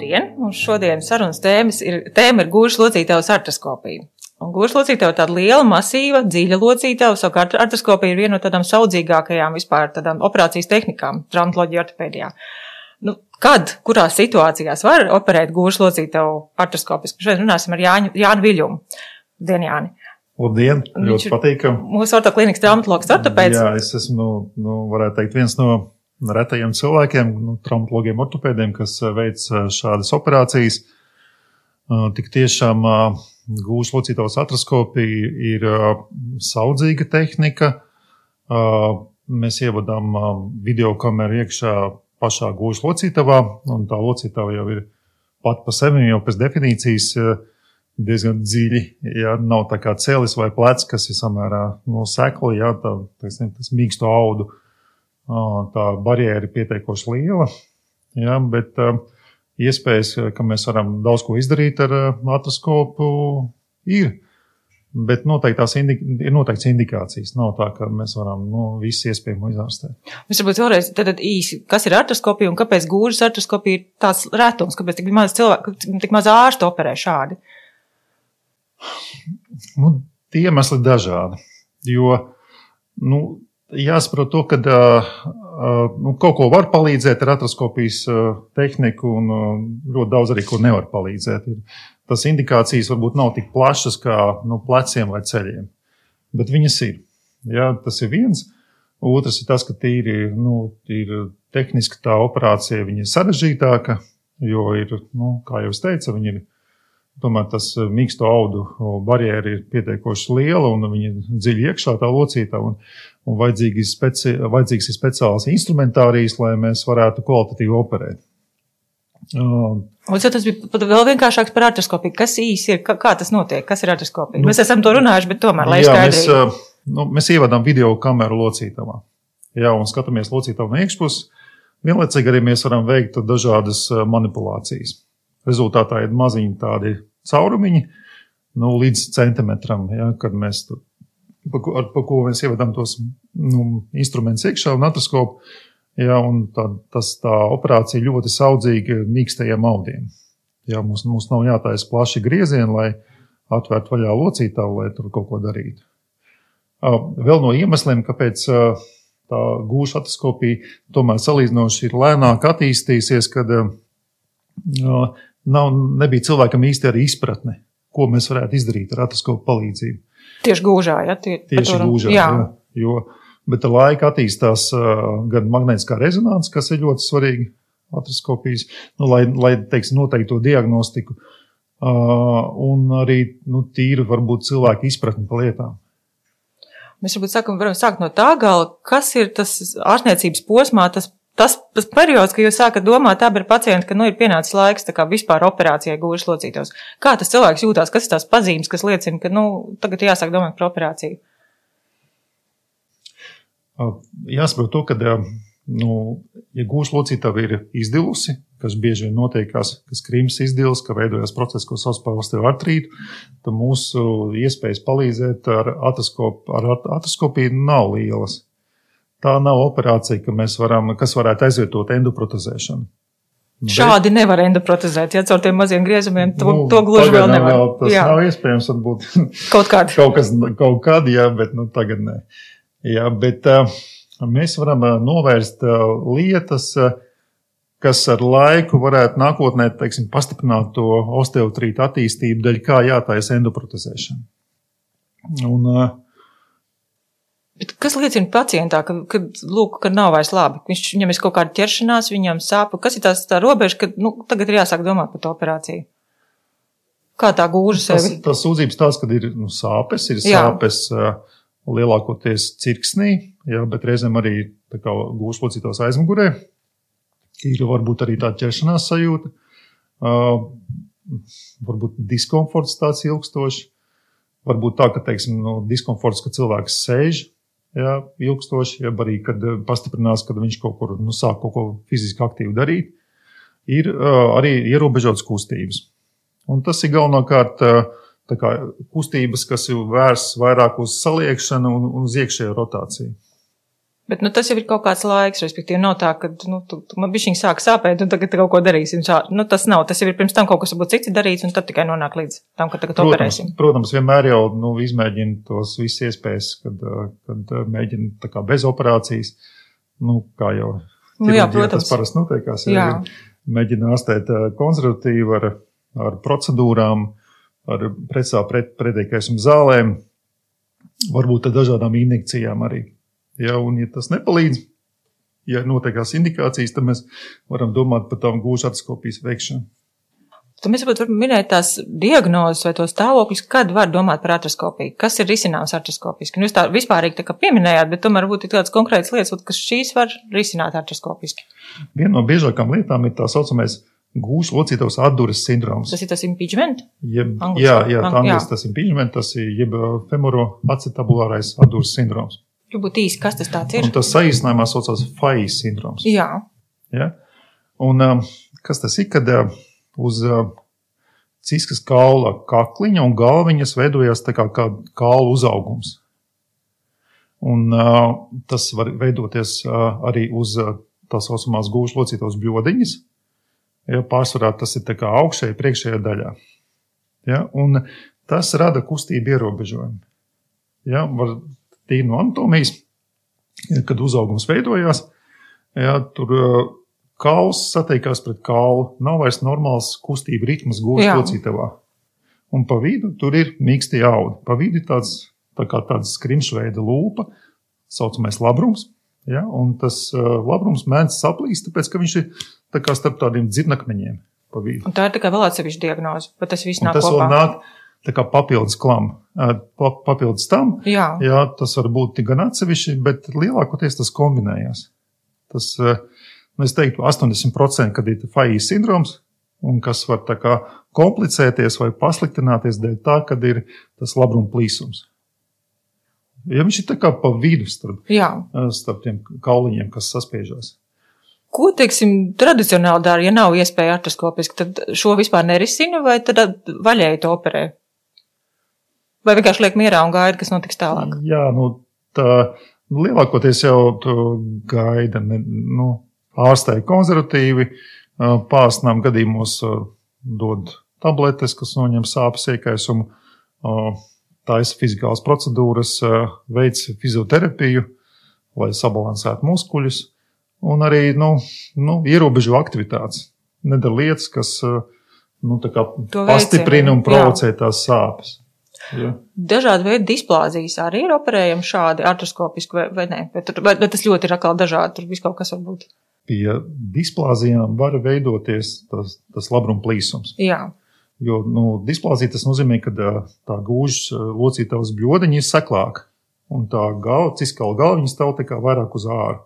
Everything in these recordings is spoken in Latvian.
Labdien! Mums šodien sarunas tēmas ir, tēma ir gūžas locītavas artroskopija. Un gūžas locītava ir tāda liela, masīva, dziļa locītava, savukārt artroskopija ir viena no tādām saudzīgākajām vispār tādām operācijas tehnikām traumatoloģija ortopēdijā. Nu, kad, kurās situācijās var operēt gūžas locītavu artroskopiski? Šodien runāsim ar Jāņu, Jānu Viļumu. Dien, Jāni! Labdien! Ļoti patīkam! Mūsu ortoklinikas traumatologs ortopēds. Jā, es esmu, nu, varētu teikt, viens no retajiem cilvēkiem, nu, traumatologiem, ortopēdiem, kas eh, veic eh, šādas operācijas. Eh, tik tiešām gūžas locītavas atroskopija ir saudzīga tehnika. Mēs ievadām video kameru iekšā pašā gūžas locītavā, un tā locītava jau ir pat pa sevi jau pēc definīcijas diezgan dziļi. Ja nav tā kā cēlis vai plecs, kas ir samērā no sekla, ja tā, teiksim, tas mīksto audu tā barjera ir pietiekoši liela. Ja, bet iespējas, ka mēs varam daudz ko izdarīt ar matroskopu, ir. Bet noteikti tās indi ir noteikts indikācijas. Nav tā, ka mēs varam nu, visu iespējamo izārstēt. Mēs varbūt vēlreiz tad īsi, kas ir artroskopija un kāpēc gūžas artroskopija ir tāds retums, kāpēc tik maz cilvēku, tik maz ārstu operē šādi? Nu, tie iemesli dažādi. Jo, nu, jāsaprot to, ka nu, kaut ko var palīdzēt ar atroskopijas uh, tehniku, un ļoti daudz arī ko nevar palīdzēt. Tas indikācijas varbūt nav tik plašas kā nu, pleciem vai ceļiem, bet viņas ir. Jā, tas ir viens. Otrs ir tas, ka tīri, nu, tīri tehniski tā operācija ir sarežģītāka, jo ir, nu, kā jau es teicu, viņi ir Tomēr tas eh, mīksto audu barjera ir pietiekoši liela un viņa dziļi iekšā tā locītā. Un, un vajadzīgs, speci, vajadzīgs ir speciāls instrumentārijas, lai mēs varētu kvalitatīvi operēt. Uh, un tas bija vēl vienkāršāks par artroskopiju. Kas īsi ir, kā, kā tas notiek, kas ir artroskopija? Nu, mēs esam to runājuši, bet tomēr, lai jā, mēs, uh, nu, mēs ievadām video kameru locītavā. Jā, un skatāmies locītavu no iekšpuses. Vienlaicīgi arī mēs varam veikt dažādas uh, manipulācijas. Rezultātā ir maziņi tādi caurumiņi nu, līdz centimetram, ja, kad mēs tur, pa, ar, pa ko mēs ievedam tos nu, instrumentus iekšā un atraskopu. Ja, un tā, tas, tā operācija ļoti saudzīga mīkstajiem audiem. Ja, mums, mums nav jātaisa plaši griezieni, lai atvērtu vaļā locītāju, lai tur kaut ko darītu. Vēl no iemesliem, kāpēc tā gūša atraskopija tomēr salīdzinoši ir lēnāk attīstījusies, kad nav, nebija cilvēkam īsti arī izpratne, ko mēs varētu izdarīt ar atraskopu palīdzību. Tieši gūžā, ja tie, tieši gūžā. Jā. Jā, jo, bet ar laiku attīstās uh, gan magnētiskā rezonance, kas ir ļoti svarīga atraskopijas, nu, lai, lai teiksim, noteikti to diagnostiku, uh, un arī nu, tīri varbūt cilvēku izpratni par lietām. Mēs varbūt sākam, varam sākt no tā gala, kas ir tas ārstniecības posmā, tas tas, tas periods, kad jūs sākat domāt, abi ir pacienti, ka nu, ir pienācis laiks vispār operācijai gūžas locītos. Kā tas cilvēks jūtās, kas ir tās pazīmes, kas liecina, ka nu, tagad jāsāk domāt par operāciju? Jāsaprot to, ka, nu, ja gūžas locītava ir izdilusi, kas bieži vien notiekās, kas krīmas izdils, ka veidojas process, ko sauc par osteoartrītu, tad mūsu iespējas palīdzēt ar atroskopiju nav lielas tā nav operācija, ka varam, kas varētu aizvietot endoprotezēšanu. Bet, Šādi nevar endoprotezēt, ja caur tiem maziem griezumiem to, nu, to gluži vēl nevar. Vēl tas jā. nav iespējams, varbūt. Kaut kādi. kaut kas, kaut kādi, jā, bet nu tagad nē. Jā, bet uh, mēs varam uh, novērst uh, lietas, uh, kas ar laiku varētu nākotnē, teiksim, pastiprināt to osteotrītu attīstību, daļai kā jātaisa endoprotezēšana. Un, uh, Bet kas liecina pacientā, ka, ka, lūk, ka nav vairs labi? Viņš, viņam ir kaut kāda ķeršanās, viņam sāp. Kas ir tās tā robeža, ka nu, tagad ir jāsāk domāt par to operāciju? Kā tā gūža sevi? Tas, tas sūdzības tās, kad ir nu, sāpes, ir jā. sāpes lielākoties cirksnī, jā, bet reizēm arī gūža locītos aizmugurē. Ir varbūt arī tā ķeršanās sajūta, uh, varbūt diskomforts tāds ilgstošs. Varbūt tā, ka, teiksim, no diskomforts, ka cilvēks sēž jā, ilgstoši, jeb arī, kad eh, pastiprinās, kad viņš kaut kur nu, sāk kaut ko fiziski aktīvi darīt, ir uh, arī ierobežotas kustības. Un tas ir galvenokārt uh, kā, kustības, kas ir vērstas vairāk uz saliekšanu un uz iekšējo rotāciju. Bet nu, tas jau ir kaut kāds laiks, respektīvi, nav tā, ka nu, tu, tu, man bija sāk sāpēt, un tagad kaut ko darīsim. Šā. Nu, tas nav. Tas jau ir pirms tam kaut kas būtu cits darīts, un tad tikai nonāk līdz tam, ka tagad protams, operēsim. Protams, vienmēr jau nu, izmēģina tos visas iespējas, kad, kad mēģina tā kā bez operācijas. Nu, kā jau Nu, jā, protams. tas parasti notiekās. Jā. Mēģina ārstēt konservatīvi ar, ar procedūrām, ar precā pret, pretēkaismu zālēm, varbūt ar dažādām injekcijām arī. Ja, un, ja tas nepalīdz, ja notiekās indikācijas, tad mēs varam domāt par tām gūžu artiskopijas veikšanu. Tad mēs varbūt minēt tās diagnozes vai tos stāvokļus, kad var domāt par artroskopiju. Kas ir risināms artroskopiski? Nu, jūs tā vispārīgi tā kā pieminējāt, bet tomēr būtu tādas konkrētas lietas, kas šīs var risināt artroskopiski. Viena no biežākām lietām ir tā saucamais gūžu locītavas atdures sindroms. Tas ir tas impingement? Jeb, Angliski. jā, jā, tā angliski tas impingement, tas ir jeb femoro acetabulārais atdures sindroms. Varbūt īsi, kas tas ir? Un tas saīsinājumā saucās FAI sindroms. Jā. Ja? Un um, kas tas ir, kad uh, uz uh, ciskas kaula kakliņa un galviņas veidojās tā kā, kā kaula uzaugums. Un uh, tas var veidoties arī uz tā saucamās gūžu locītos bļodiņas. Ja, pārsvarā tas ir augšējā, priekšējā daļā. Ja, un tas rada kustību ierobežojumu. Ja, var tīri no anatomijas, kad uzaugums veidojās, ja, tur kauls satiekās pret kaulu, nav vairs normāls kustību ritms gūžu locītavā. Un pa vidu tur ir mīksti audi. Pa vidu ir tāds, tā kā tāds skrimšveida lūpa, saucamais labrums. Ja, un tas uh, labrums mēdz saplīst, tāpēc, ka viņš ir tā kā starp tādiem dzirnakmeņiem. Un tā ir tikai vēl atsevišķa diagnoze, bet tas viss nāk tas kopā. Nāk tā kā papildus klam. Papildus tam, jā. Jā, tas var būt gan atsevišķi, bet lielākoties tas kombinējās. Tas, nu, es teiktu, 80% kad ir FAI sindroms, un kas var tā kā komplicēties vai pasliktināties dēļ tā, kad ir tas labruma plīsums. Ja viņš ir tā kā pa vidu starp, Jā. starp tiem kauliņiem, kas saspiežās. Ko, teiksim, tradicionāli dara, ja nav iespēja artroskopiski, tad šo vispār nerisina vai tad vaļēji to operē? Vai vienkārši liek mierā un gaida, kas notiks tālāk? Jā, nu, tā nu, lielākoties jau gaida. Ne, nu, ārstēji konservatīvi, pārsnām gadījumos dod tabletes, kas noņem sāpes iekaisumu, taisa fizikālas procedūras, veic fizioterapiju, lai sabalansētu muskuļus, un arī nu, nu, ierobežo aktivitātes. Nedara lietas, kas nu, pastiprina un provocē tās sāpes. Ja. Dažādi veidi displāzijas arī ir operējami šādi artroskopiski vai, vai nē, bet, vai, bet tas ļoti ir atkal dažādi, tur viss kaut kas var būt. Pie displāzijām var veidoties tas, tas labruma plīsums. Jā. Jo nu, displāzija tas nozīmē, ka tā gūžas locītavas bļodiņa ir seklāka. Un tā galva, ciskala galviņa stāv tā kā vairāk uz āru.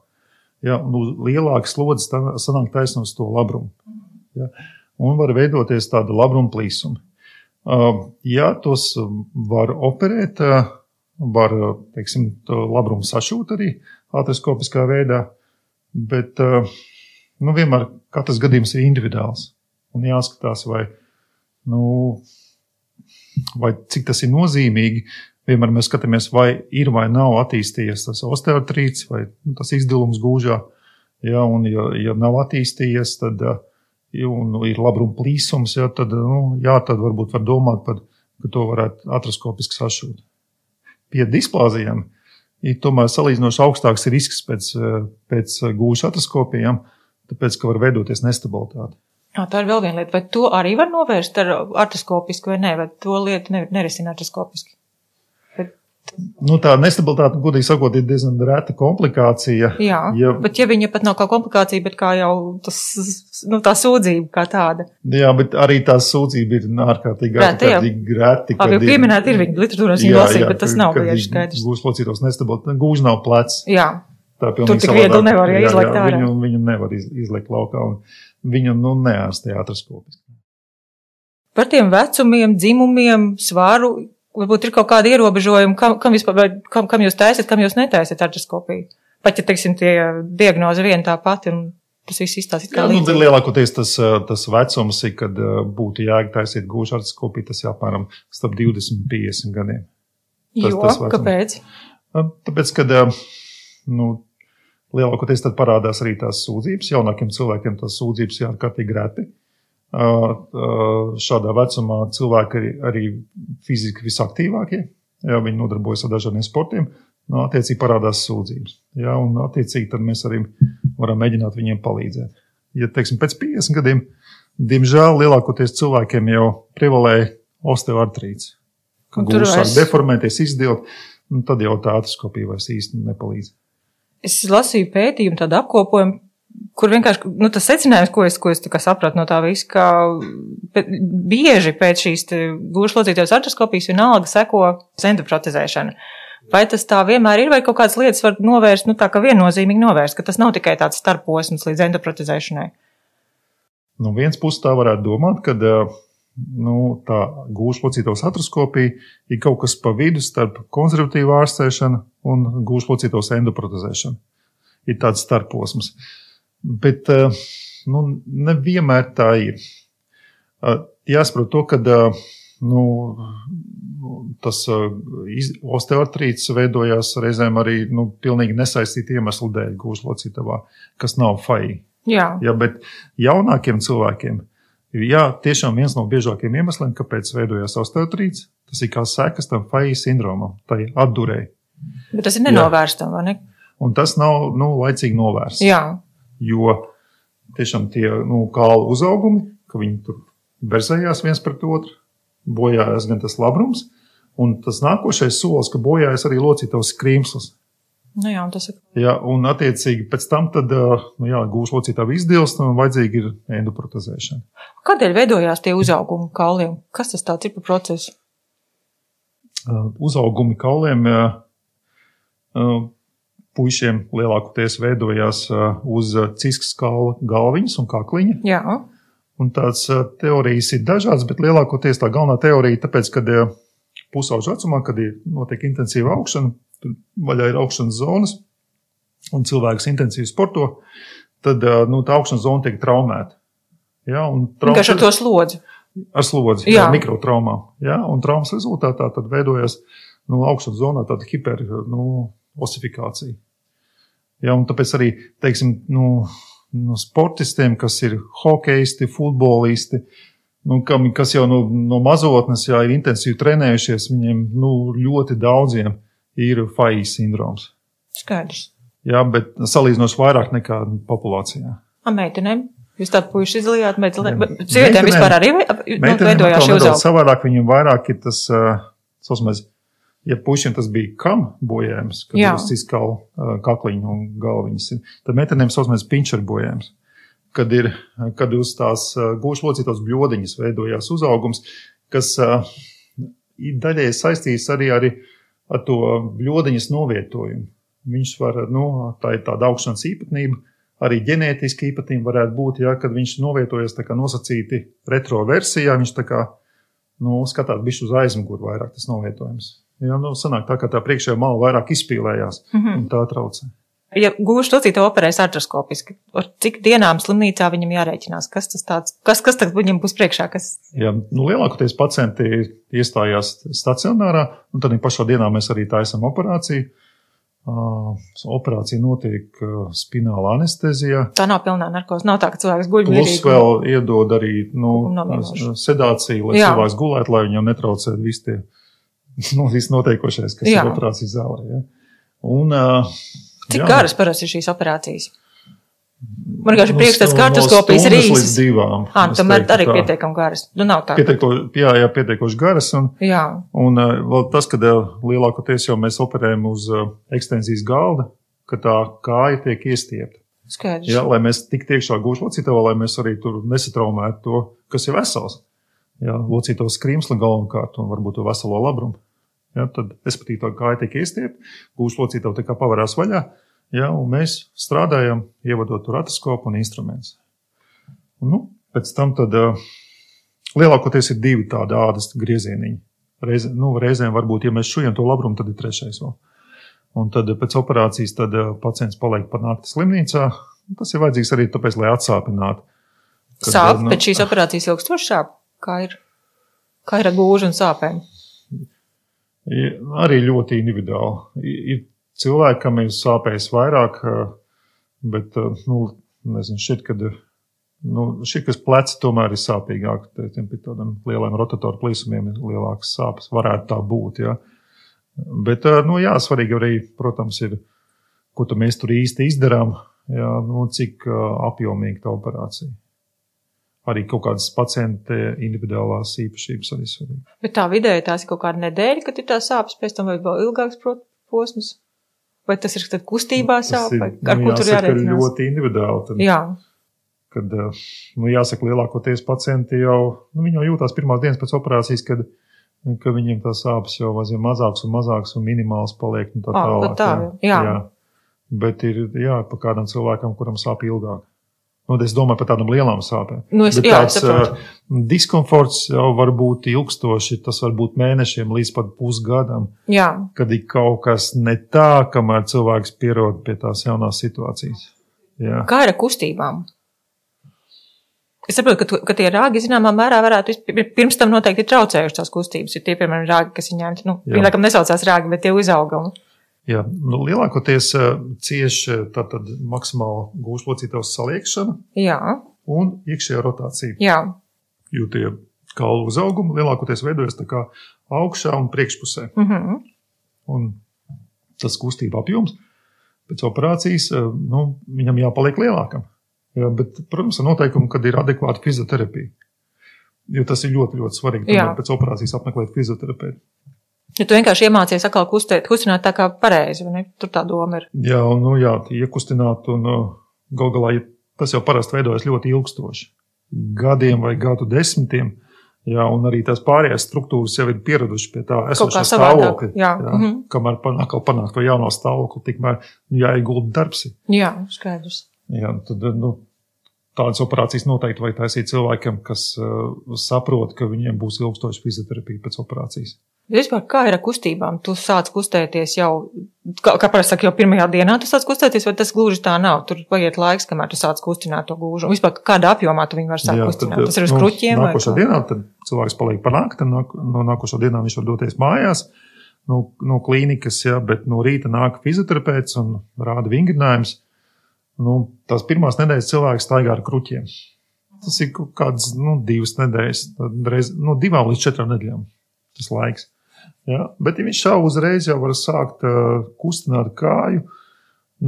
Ja, nu, lielāka slodze sanāk taisnos to labrumu. Ja, un var veidoties tāda labruma plīsuma. Jā, tos var operēt, var, teiksim, labrumu sašūt arī atroskopiskā veidā, bet, nu, vienmēr katrs gadījums ir individuāls un jāskatās, vai, nu, vai cik tas ir nozīmīgi. Vienmēr mēs skatāmies, vai ir vai nav attīstījies tas osteotrīts vai nu, tas izdilums gūžā. Ja, un, ja, ja nav attīstījies, tad uh, un ir labruma plīsums, ja, tad, nu, jā, tad varbūt var domāt par, ka to varētu atroskopiski sašūt. Pie displāzijām ir tomēr salīdzinoši augstāks risks pēc, pēc gūža atroskopijām, tāpēc, ka var veidoties nestabilitāte. Jā, tā ir vēl viena lieta. Vai to arī var novērst ar artroskopiski vai nē, vai to lietu nerisina artroskopiski? Nu, tā nestabilitāte, godīgi sakot, ir diezgan reta komplikācija. Jā, ja, bet ja viņa pat nav kā komplikācija, bet kā jau tas, nu, tā sūdzība kā tāda. Jā, bet arī tā sūdzība ir ārkārtīgi reti. Labi, jau pieminēt ir viņa literatūras viņa lasīja, bet tas nav bieži skaidrs. Gūs locītos nestabilitāte, gūž nav plecs. Jā. Tā Tur tik viegli nevar jā, izlaikt ārā. Viņu, viņu nevar iz, izlaikt laukā un viņu, nu, neārstē atraskopiski. Par tiem vecumiem, dzimumiem, svāru varbūt ir kaut kādi ierobežojumi, kam, kam, vispār, kam, kam jūs taisat, kam jūs netaisat artroskopiju. Pat ja, teiksim, tie diagnoze viena tā pati un tas viss izstāstīt kā līdzīgi. Nu, lielākoties tas, tas vecums ir, kad būtu jāiet taisīt gūšu artroskopiju, tas jāpāram starp 20 un 50 gadiem. Tas, jo, tas kāpēc? Tāpēc, kad, nu, lielākoties tad parādās arī tās sūdzības. Jaunākiem cilvēkiem tās sūdzības ir ārkārtīgi reti. Šādā vecumā cilvēki arī, arī fiziski visaktīvākie, ja viņi nodarbojas ar dažādiem sportiem, nu, attiecīgi parādās sūdzības. Ja, un attiecīgi tad mēs arī varam mēģināt viņiem palīdzēt. Ja, teiksim, pēc 50 gadiem, diemžēl, lielākoties cilvēkiem jau privalē osteoartrīts, gūs sāk es... deformēties, izdilt, un tad jau tā atoskopija vairs īsti nepalīdz. Es lasīju pētījumu, tādu apkopojumu, kur vienkārši nu, tas secinājums, ko es, ko es sapratu no tā visa, ka bieži pēc šīs gluži locītās artroskopijas vienalga seko centrprotezēšana. Vai tas tā vienmēr ir, vai kaut kādas lietas var novērst, nu tā kā viennozīmīgi novērst, ka tas nav tikai tāds starposms līdz endoprotezēšanai? Nu, vienas puses tā varētu domāt, ka nu, tā gūžlocītos atroskopija ir kaut kas pa vidu starp konservatīvu ārstēšanu un gūžlocītos endoprotezēšanu. Ir tāds starposms. Bet nu, nevienmēr tā ir. Jāsaprot to, ka nu, tas osteoartrīts veidojās reizēm arī nu, pilnīgi nesaistīti iemeslu dēļ gūžlocītavā, kas nav fai. Jā. Ja, bet jaunākiem cilvēkiem jā, tiešām viens no biežākajiem iemesliem, kāpēc veidojās osteoartrīts. Tas ir kā sekas tam fai sindromam, tai atdurēji. Bet tas ir nenovērstams, vai ne? Un tas nav nu, laicīgi novērsts. Jā. Jo tiešām tie nu, kālu uzaugumi, ka viņi tur berzējās viens pret otru, bojājās gan tas labrums, un tas nākošais solis, ka bojājas arī locītavs krīmsls. Nu jā, un tas ir. Jā, un attiecīgi pēc tam tad, nu jā, gūs locītavu izdilst un vajadzīgi ir endoprotezēšana. Kādēļ veidojās tie uzaugumi kauliem? Kas tas tāds ir par procesu? Uzaugumi kauliem puišiem lielākoties veidojās uz ciskas kaula galviņas un kakliņa. Jā. Un tāds teorijas ir dažādas, bet lielākoties tā galvenā teorija, tāpēc, kad pusauģa vecumā, kad ir notiek intensīva augšana, tur vaļā ir augšanas zonas, un cilvēks intensīvi sporto, tad nu, tā augšanas zona tiek traumēta. Ja, Vienkārši ar to slodzi. Ar slodzi, jā. jā mikrotraumām. Ja, un traumas rezultātā tad veidojas nu, augšanas zonā tāda hiper, nu, osifikācija. Ja, tāpēc arī, teiksim, nu, nu, sportistiem, kas ir hokeisti, futbolisti, nu, kam, kas jau no, no mazotnes jā, ir intensīvi trenējušies, viņiem nu, ļoti daudziem ir FAI sindroms. Skaidrs. Jā, bet salīdzinoši vairāk nekā populācijā. A meitenēm? Jūs tādu puiši izlījāt, bet sievietēm vispār arī nu, veidojās šī uzauga? Savādāk viņiem vairāk ir tas, uh, sausmaz, ja pušiem tas bija kam bojājums, kad uz ciskalu uh, kakliņu un galviņas, tad meitenēm sausmaz pinčer bojājums. Kad ir, kad uz tās uh, gūšu locītos bļodiņas veidojās uzaugums, kas uh, daļai saistīts arī ar, ar to bļodiņas novietojumu. Viņš var, nu, tā ir tāda augšanas īpatnība, arī ģenētiski īpatnība varētu būt, ja, kad viņš novietojas tā kā nosacīti retro versijā, viņš tā kā, nu, skatās bišķi uz aizmuguru vairāk tas novietojums. Jā, nu, sanāk tā, ka tā priekšējā mala vairāk izpīlējās mm -hmm. un tā traucē. Ja gūšu to citu operēs artroskopiski, ar cik dienām slimnīcā viņam jārēķinās? Kas tas tāds, kas, kas tagad viņam būs priekšā? Kas... Jā, nu, lielākoties pacienti iestājās stacionārā, un tad pašā dienā mēs arī taisam operāciju. Uh, operācija notiek uh, spināla anestezijā. Tā nav pilnā narkoze. Nav tā, ka cilvēks guļ. Plus vēl iedod arī nu, sedāciju, lai Jā. cilvēks gulētu, lai viņam netraucētu visi tie nu, viss notiekošais, kas jā. ir operācijas zālē. Ja? Un, uh, Cik jā. garas parasti ir šīs operācijas? Man vienkārši prieks, ka kartoskopijas ir īsas. divām. Ā, nu, tomēr arī pietiekami garas. Nu, nav tā. Pietieko, jā, jā, pietiekoši garas. Un, jā. un vēl tas, ka lielākoties jau mēs operējam uz uh, ekstenzijas galda, ka tā kāja tiek iestiepta. Skaidrs. Jā, lai mēs tik tiekšā gūšu locītavā, lai mēs arī tur nesatraumētu to, kas ir vesels. Jā, locīto skrimsli galvenokārt un varbūt to veselo labrumu. Ja, tad, respektīvi, kāja tiek iestiepta, gūs locītavu tā kā pavērās vaļā, ja, un mēs strādājam, ievadot tur atoskopu un instrumentus. Nu, pēc tam tad, lielākoties ir divi tādi ādas griezieniņi. Reiz, nu, reizēm varbūt, ja mēs šujam to labrumu, tad ir trešais vēl. Un tad pēc operācijas tad, pacients paliek par nakti slimnīcā. Tas ir vajadzīgs arī tāpēc, lai atsāpinātu. Sāp, nu, pēc šīs operācijas ilgstoši sāp? Kā ir, kā ir ar gūžu un sāpēm? Arī ļoti individuāli. Ir cilvēki, kam ir sāpējis vairāk, Bet, nu, nezinu, šķiet, ka nu, šī, kas pleci tomēr ir sāpīgāk, tiem pie tādiem lieliem rotatoru plīsumiem ir lielākas sāpes, varētu tā būt, jā. Bet, nu, jā, svarīgi arī, protams, ir, ko mēs tur īsti izdarām, jā, nu, cik apjomīga tā operācija arī kaut kādas pacienta individuālās īpašības arī svarīgi. Bet tā vidēji tās ir kaut kāda nedēļa, kad ir tā sāpes, pēc tam vai vēl ilgāks posms? Vai tas ir tad kustībā sāp? Vai, ar nu, ko tur jārēķinās? ļoti individuāli. Tad, Jā. Kad, nu, jāsaka, lielākoties pacienti jau, nu, jau jūtās pirmās dienas pēc operācijas, kad, ka viņiem tās sāpes jau aizvien mazāks un mazāks un minimāls paliek. Un tā tālāk. Tā, jā. jā. Bet ir, jā, pa kādam cilvēkam, kuram sāp ilgāk. Nu, es domāju par tādām lielām sāpēm. Nu, es, jā, tāds uh, diskomforts jau var būt ilgstoši. Tas var būt mēnešiem līdz pat pusgadam. Jā. Kad ir kaut kas ne tā, kamēr cilvēks pierod pie tās jaunās situācijas. Jā. Kā ir ar kustībām? Es saprotu, ka, ka tie rāgi zināmā mērā varētu pirms tam noteikti traucējuši tās kustības. Ir tie, piemēram, rāgi, kas viņiem, nu, viņi laikam nesaucās rāgi, bet tie uzaugumi. Jā, nu, lielākoties cieši tātad maksimāla gūžlocītavas saliekšana Jā. un iekšējā rotācija. Jā. Jo tie kaulu uzaugumi lielākoties veidojas augšā un priekšpusē. Mm -hmm. Un tas kustība apjoms pēc operācijas, nu, viņam jāpaliek lielākam. Jā, bet, protams, ar noteikumu, kad ir adekvāta fizioterapija. Jo tas ir ļoti, ļoti svarīgi. Tomēr pēc operācijas apmeklēt fizioterapeitu. Ja tu vienkārši iemācies atkal kustēt, kustināt tā kā pareizi, vai ne? Tur tā doma ir. Jā, un, nu, jā, iekustināt, un uh, gal galā tas jau parasti veidojas ļoti ilgstoši. Gadiem vai gadu desmitiem. Jā, un arī tās pārējās struktūras jau ir pieradušas pie tā esošā stāvokļa. Jā, jā mm -hmm. kamēr atkal panākt to jauno stāvokli, tikmēr nu, jāiegulda darbs. Jā, skaidrs. Jā, tad, nu, tādas operācijas noteikti vajag taisīt cilvēkiem, kas uh, saprot, ka viņiem būs ilgstoša fizioterapija pēc operācijas. Vispār kā ir ar kustībām? Tu sāc kustēties jau, kā, kā parasti saka, jau pirmajā dienā tu sāc kustēties, vai tas gluži tā nav? Tur paiet laiks, kamēr tu sāc kustināt to gūžu. Vispār kādā apjomā tu viņu var sākt Jā, kustināt? Tad, tas ir uz nu, kruķiem? Nākošā dienā, tad cilvēks paliek par nakti, no, no nākošā dienā viņš var doties mājās no, no klīnikas, ja, bet no rīta nāk fizioterapeits un rāda vingrinājums. Nu, tās pirmās nedēļas cilvēks staigā ar kruķiem. Tas ir kaut kāds, nu, divas nedēļas, reiz, no divām līdz četrām nedēļām tas laiks. Ja? Bet, ja viņš jau uzreiz jau var sākt uh, kustināt kāju,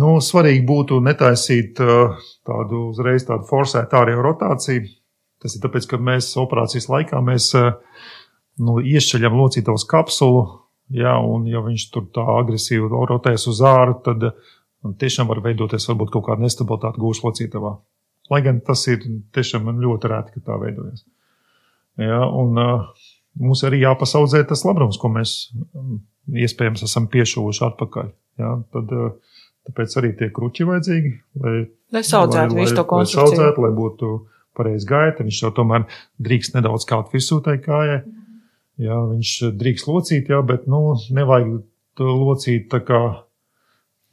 nu, svarīgi būtu netaisīt uh, tādu uzreiz tādu forsētu ārējo rotāciju. Tas ir tāpēc, ka mēs operācijas laikā mēs uh, nu, iešķeļam locītavas kapsulu, ja, un ja viņš tur tā agresīvi rotēs uz āru, tad tiešām var veidoties varbūt kaut kāda nestabilitāte gūšu locītavā. Lai gan tas ir tiešām ļoti rēti, ka tā veidojas. Ja, un, uh, mums arī jāpasaudzē tas labrums, ko mēs um, iespējams esam piešuvuši atpakaļ. Ja? Tad, uh, tāpēc arī tie kruķi vajadzīgi, lai, lai saudzētu visu to konstrukciju. Lai saudzētu, lai būtu pareizi gaita, viņš jau tomēr drīkst nedaudz kaut virsū tai kājai. Jā, viņš drīkst locīt, jā, bet, nu, nevajag locīt tā kā,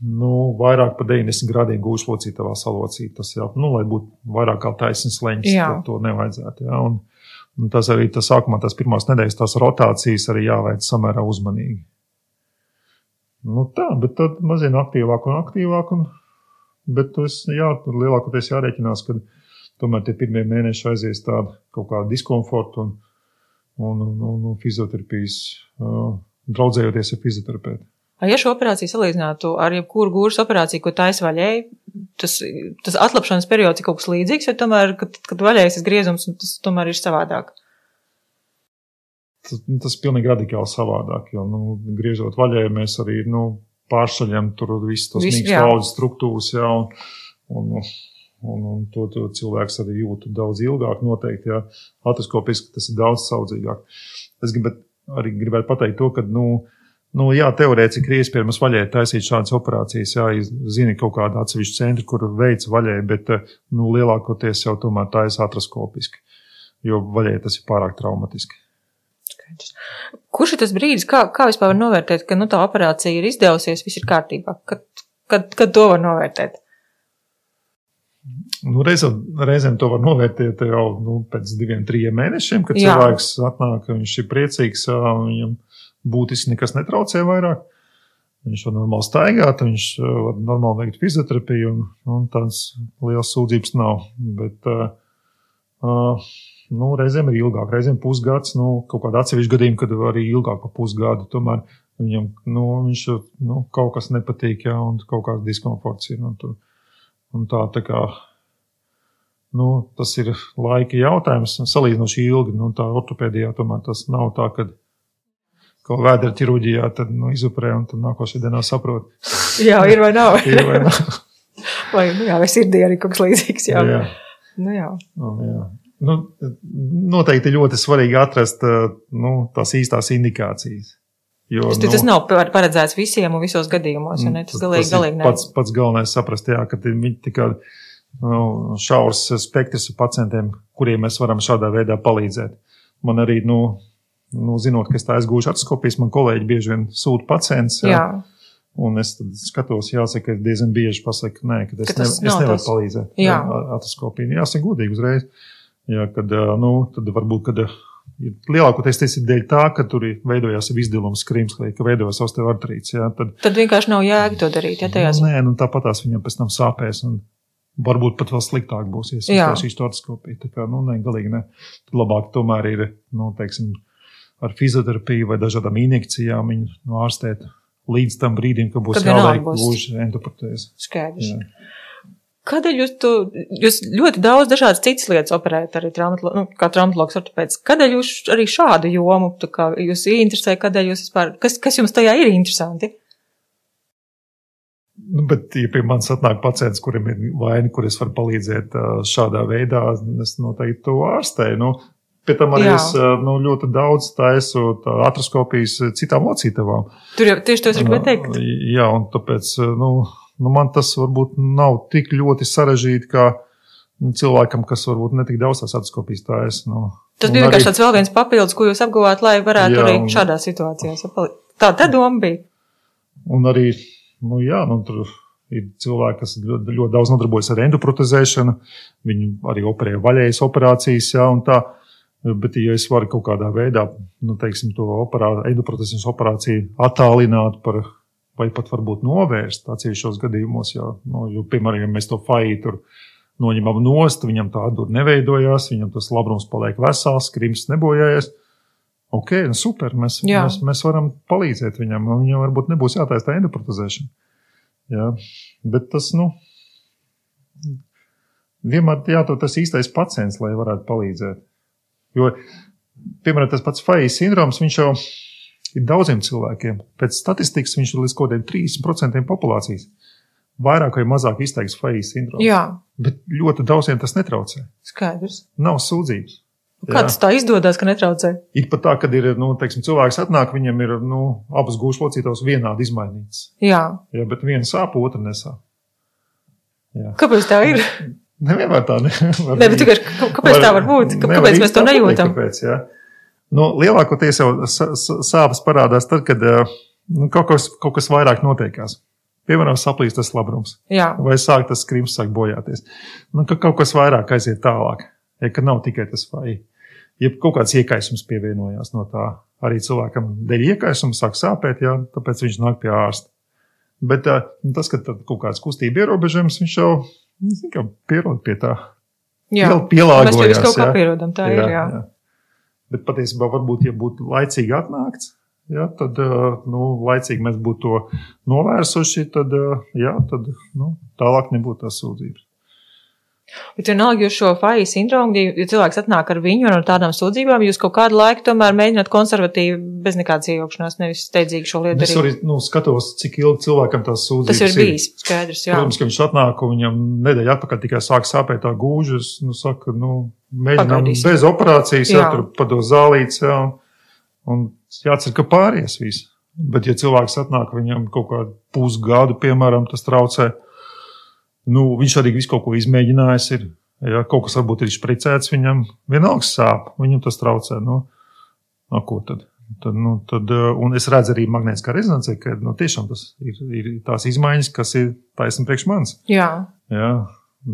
nu, vairāk pa 90 grādiem gūšu locītavā salocīt. Tas jau, nu, lai būtu vairāk kā taisnes leņķis, to nevajadzētu, jā. Un, Un tas arī tas sākumā, tās pirmās nedēļas, tās rotācijas arī jāveic samērā uzmanīgi. Nu tā, bet tad mazliet aktīvāk un aktīvāk. Un, bet tas, jā, tur lielākoties jārēķinās, ka tomēr tie pirmie mēneši aizies tādu kaut kādu diskomfortu un, un, un, un, un fizioterapijas, uh, draudzējoties ar fizioterapeitu. Ja šo operāciju salīdzinātu ar jebkuru gūžas operāciju, ko taisa vaļēji, tas, tas atlapšanas periods ir kaut kas līdzīgs, vai tomēr, kad, kad vaļējas tas griezums, tas tomēr ir savādāk? Tas, tas ir pilnīgi radikāli savādāk, jo, nu, griežot vaļēji, mēs arī, nu, pāršaļam tur visu tos mīkstu audzes struktūras, jā, un, un, un, un to, to cilvēks arī jūt daudz ilgāk noteikti, jā, atraskopiski tas ir daudz saudzīgāk. Es gribētu arī gribētu pateikt to, ka, nu, Nu, jā, teorētiski ir iespējams vaļai taisīt šādas operācijas. Jā, zini kaut kādu atsevišķu centru, kur veids vaļai, bet nu, lielākoties jau tomēr taisa atraskopiski, jo vaļai tas ir pārāk traumatiski. Kurš ir tas brīdis, kā, kā vispār var novērtēt, ka nu, tā operācija ir izdevusies, viss ir kārtībā? Kad, kad, kad to var novērtēt? Nu, reizēm, reizēm to var novērtēt jau nu, pēc diviem, trim mēnešiem, kad Jā. cilvēks atnāk, viņš ir priecīgs, viņam ir būtiski nekas netraucē vairāk. Viņš var normāli staigāt, viņš var normāli veikt fizioterapiju, un, un tādas liels sūdzības nav. Bet, uh, nu, reizēm ir ilgāk, reizēm pusgads, nu, kaut kāda atsevišķa gadījuma, kad arī ilgāk par pusgadu. Tomēr viņam nu, viņš, nu, kaut kas nepatīk, jā, un kaut kāds diskomforts ir. Un, tu, un tā, tā kā, nu, tas ir laika jautājums, salīdzinoši ilgi. Nu, tā ortopēdijā tomēr tas nav tā, ka ko vēdera ķirurģijā, nu, izuprē un nākošajā dienā saprot. jā, ir vai nav. ir vai nav. vai, nu, jā, vai sirdī arī kaut kas līdzīgs. Jā. jā. Nu, jā. Nu, jā. Nu, noteikti ļoti svarīgi atrast nu, tās īstās indikācijas. Jo, tas, nu, tas nav paredzēts visiem un visos gadījumos. Ne? Tas, galīgi, tas galīgi pats, pats galvenais saprast, jā, ka viņi tikai nu, šaurs spektrs pacientiem, kuriem mēs varam šādā veidā palīdzēt. Man arī, nu, nu, zinot, ka es tā aizgūšu atskopijas, man kolēģi bieži vien sūta pacients. Jā. jā. Un es skatos, jāsaka, diezgan bieži pasaku, nē, ka es, ka ne, es nevaru tas... palīdzēt. Jā, atskopija. Jāsaka, godīgi uzreiz. Jā, kad, nu, tad varbūt, kad lielākoties tas ir dēļ tā, ka tur veidojās izdevuma skrimslī, ka veidojās osteoartrīts. Jā, tad, tad vienkārši nav jēga to darīt. Ja, tajās... nu, nē, nu, tāpat tās viņam pēc tam sāpēs. Un, Varbūt pat vēl sliktāk būs, ja es šīs ortoskopiju. Tā kā, nu, ne, galīgi ne. Tad labāk tomēr ir, nu, teiksim, ar fizioterapiju vai dažādām injekcijām viņu nu, ārstēt līdz tam brīdim, kad būs jāliek gluži endoprotēze. Skaidrs. Jā. Kādēļ jūs, tu, jūs ļoti daudz dažādas citas lietas operējat arī traumatolo, nu, kā traumatologs ortopēds? Kādēļ jūs arī šādu jomu, tā kā jūs interesē, kādēļ jūs vispār, kas, kas jums tajā ir interesanti? Nu, bet, ja pie manis atnāk pacients, kuriem ir vaina, kur es varu palīdzēt šādā veidā, es noteikti to ārstēju. Nu, Pēc tam arī Jā. es nu, ļoti daudz taisu atroskopijas citām locītavām. Tur jau tieši to es gribēju teikt. Jā, un tāpēc nu, nu, man tas varbūt nav tik ļoti sarežģīti, kā cilvēkam, kas varbūt netik daudz tās atroskopijas taisa. Nu, tas bija vienkārši tāds vēl viens papildus, ko jūs apguvāt, lai varētu jā, arī un... šādā situācijā sapalīdzēt. Tā tā doma bija. Un arī, nu jā, nu tur ir cilvēki, kas ļoti, ļoti daudz nodarbojas ar endoprotezēšanu. Viņi arī operē vaļējas operācijas, jā, un tā. Bet, ja es varu kaut kādā veidā, nu, teiksim, to operā, endoprotezijas operāciju attālināt par, vai pat varbūt novērst atsevišķos gadījumos, jo, nu, jo, piemēram, ja mēs to faitu noņemam nost, viņam tā atdūra neveidojās, viņam tas labrums paliek vesels, krims nebojājies. Ok, nu super, mēs, Jā. mēs, mēs varam palīdzēt viņam, viņam varbūt nebūs jātaisa tā endoprotezēšana. Jā, bet tas, nu, vienmēr jāatrod tas īstais pacients, lai varētu palīdzēt. Jo, piemēram, tas pats Faijas sindroms, viņš jau ir daudziem cilvēkiem. Pēc statistikas viņš ir līdz kaut kādiem 30% populācijas. Vairāk vai mazāk izteikts Faijas sindroms. Jā. Bet ļoti daudziem tas netraucē. Skaidrs. Nav sūdzības. Kā tas tā izdodas, ka netraucē? Ir pat tā, ka ir, nu, teiksim, cilvēks atnāk, viņam ir, nu, abas gūšu locītavas vienādi izmainītas. Jā. Jā, bet viena sāp, otra nesāp. Jā. Kāpēc tā ir? Nevienmēr tā nevar ne, būt. Kāpēc var, tā var būt? Kāpēc mēs to nejūtam? Kāpēc, jā. nu, lielākoties jau sāpes parādās tad, kad nu, kaut, kas, kaut kas vairāk notiekās. Piemēram, saplīst tas labrums. Jā. Vai sāk tas skrims, sāk bojāties. Nu, ka kaut kas vairāk aiziet tālāk. Ja, ka nav tikai tas vai. Ja kaut kāds iekaisums pievienojās no tā, arī cilvēkam dēļ iekaisuma sāk sāpēt, jā, tāpēc viņš nāk pie ārsta. Bet nu, tas, ka kaut kāds kustība ierobežojums, viņš jau kā, pierod pie tā. Jā, pielāgojas. Mēs jau kaut kā pierodam, tā jā, ir. Jā. jā. Bet patiesībā varbūt, ja būtu laicīgi atnākts, ja, tad nu, laicīgi mēs būtu to novērsuši, tad, jā, tad nu, tālāk nebūtu tās sūdzības. Bet vienalga, jūs šo FAI sindromu, ja cilvēks atnāk ar viņu un ar tādām sūdzībām, jūs kaut kādu laiku tomēr mēģināt konservatīvi, bez nekādas iejaukšanās, nevis steidzīgi šo lietu. Es arī nu, skatos, cik ilgi cilvēkam tās sūdzības ir. Tas ir bijis, skaidrs, jā. Protams, ka viņš atnāk un viņam nedēļa atpakaļ tikai sāk sāpēt tā gūžas, nu, saka, nu, mēģinām bez operācijas, jā, tur pado zālīts, jā, un jācer, ka pāries viss. Bet, ja cilvēks atnāk, viņam kaut kādu pusgadu, piemēram, tas traucē, Nu, viņš arī visu kaut ko izmēģinājis. Ir. Ja, kaut kas varbūt ir spricēts viņam, vienalga sāp, viņam tas traucē. Nu, no ko tad? Tad, nu, tad, uh, un es redzu arī magnētiskā rezonansē, ka nu, tiešām tas ir, ir tās izmaiņas, kas ir taisnība priekš manis. Jā. Jā.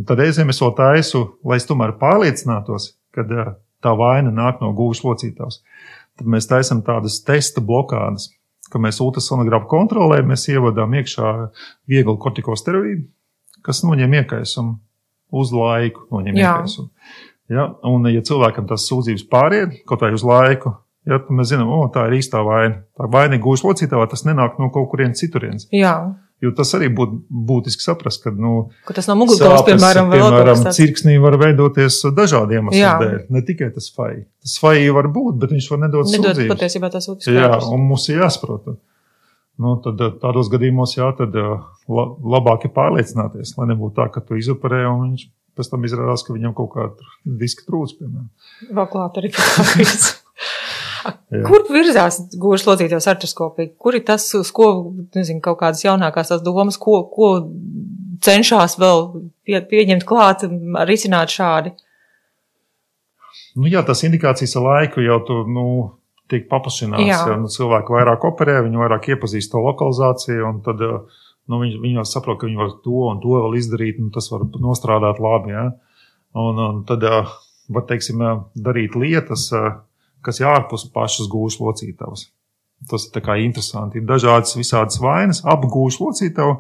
Tad reizēm es to taisu, lai es tomēr pārliecinātos, ka uh, tā vaina nāk no gūžas locītājs. Tad mēs taisām tādas testa blokādes, ka mēs ultrasonogrāfu kontrolē, mēs ievadām iekšā vieglu kortikosteroīdu, kas noņem iekaisumu uz laiku, noņem Jā. iekaisumu. Ja? Un, ja cilvēkam tas sūdzības pāriet kaut vai uz laiku, ja, tad mēs zinām, o, tā ir īstā vaina. Tā vaina gūs locītavā, tas nenāk no kaut kurienes citurienes. Jā, Jo tas arī būtu būtiski saprast, ka nu, ka tas no mugurkaulas, piemēram, piemēram cirksnī var veidoties Jā. dēļ. Ne tikai tas fai. Tas fai var būt, bet viņš var nedot Nedod sūdzības. patiesībā tās otras Jā, un mums ir jāsaprot. Nu, tad eh, tādos gadījumos jā, tad eh, la, labāk ir pārliecināties, lai nebūtu tā, ka tu izoperē un viņš pēc tam izrādās, ka viņam kaut kāda diska piemēram. Vēl klāt arī pēc Jā. Kur virzās gūžas locītājs artroskopija? Kur ir tas, uz ko, nezinu, kaut kādas jaunākās tās domas, ko, ko cenšas vēl pie, pieņemt klāt, risināt šādi? Nu, jā, tas indikācijas ar laiku jau tur nu, tiek paplašināts. Jā. Nu, cilvēki vairāk operē, viņi vairāk iepazīst to lokalizāciju, un tad eh, nu, viņi, viņi jau saprot, ka viņi var to un to vēl izdarīt, un tas var nostrādāt labi. Ja? Un, un tad eh, var, teiksim, eh, darīt lietas, kas ir ārpus pašas gūžas locītavas. Tas ir interesanti. Ir dažādas visādas vainas, ap gūžas locītavu,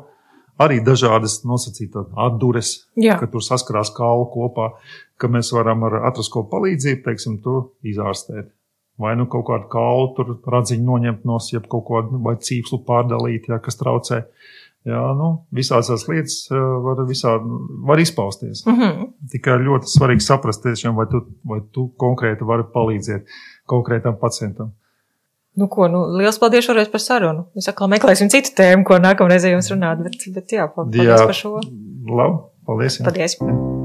arī dažādas nosacītas atdures, Jā, ka tur saskarās kaulu kopā, ka mēs varam ar atraskopu palīdzību, teiksim, tur izārstēt. Vai nu kaut kādu kaulu tur radziņu noņemt no jeb kaut kādu vai cīpslu pārdalīt, ja, kas traucē. Jā, nu, visādas tās lietas eh, var, visādi, var izpausties. mm -hmm. Tikai ļoti svarīgi saprast, tiešām, vai, tu, vai tu konkrēti vari palīdzēt konkrētam pacientam. Nu, ko, nu, liels paldies šoreiz par sarunu. Mēs atkal meklēsim citu tēmu, ko nākamreiz jums runāt, bet, bet jā, paldies Jā. par šo. Labi, paldies! Jā. Paldies!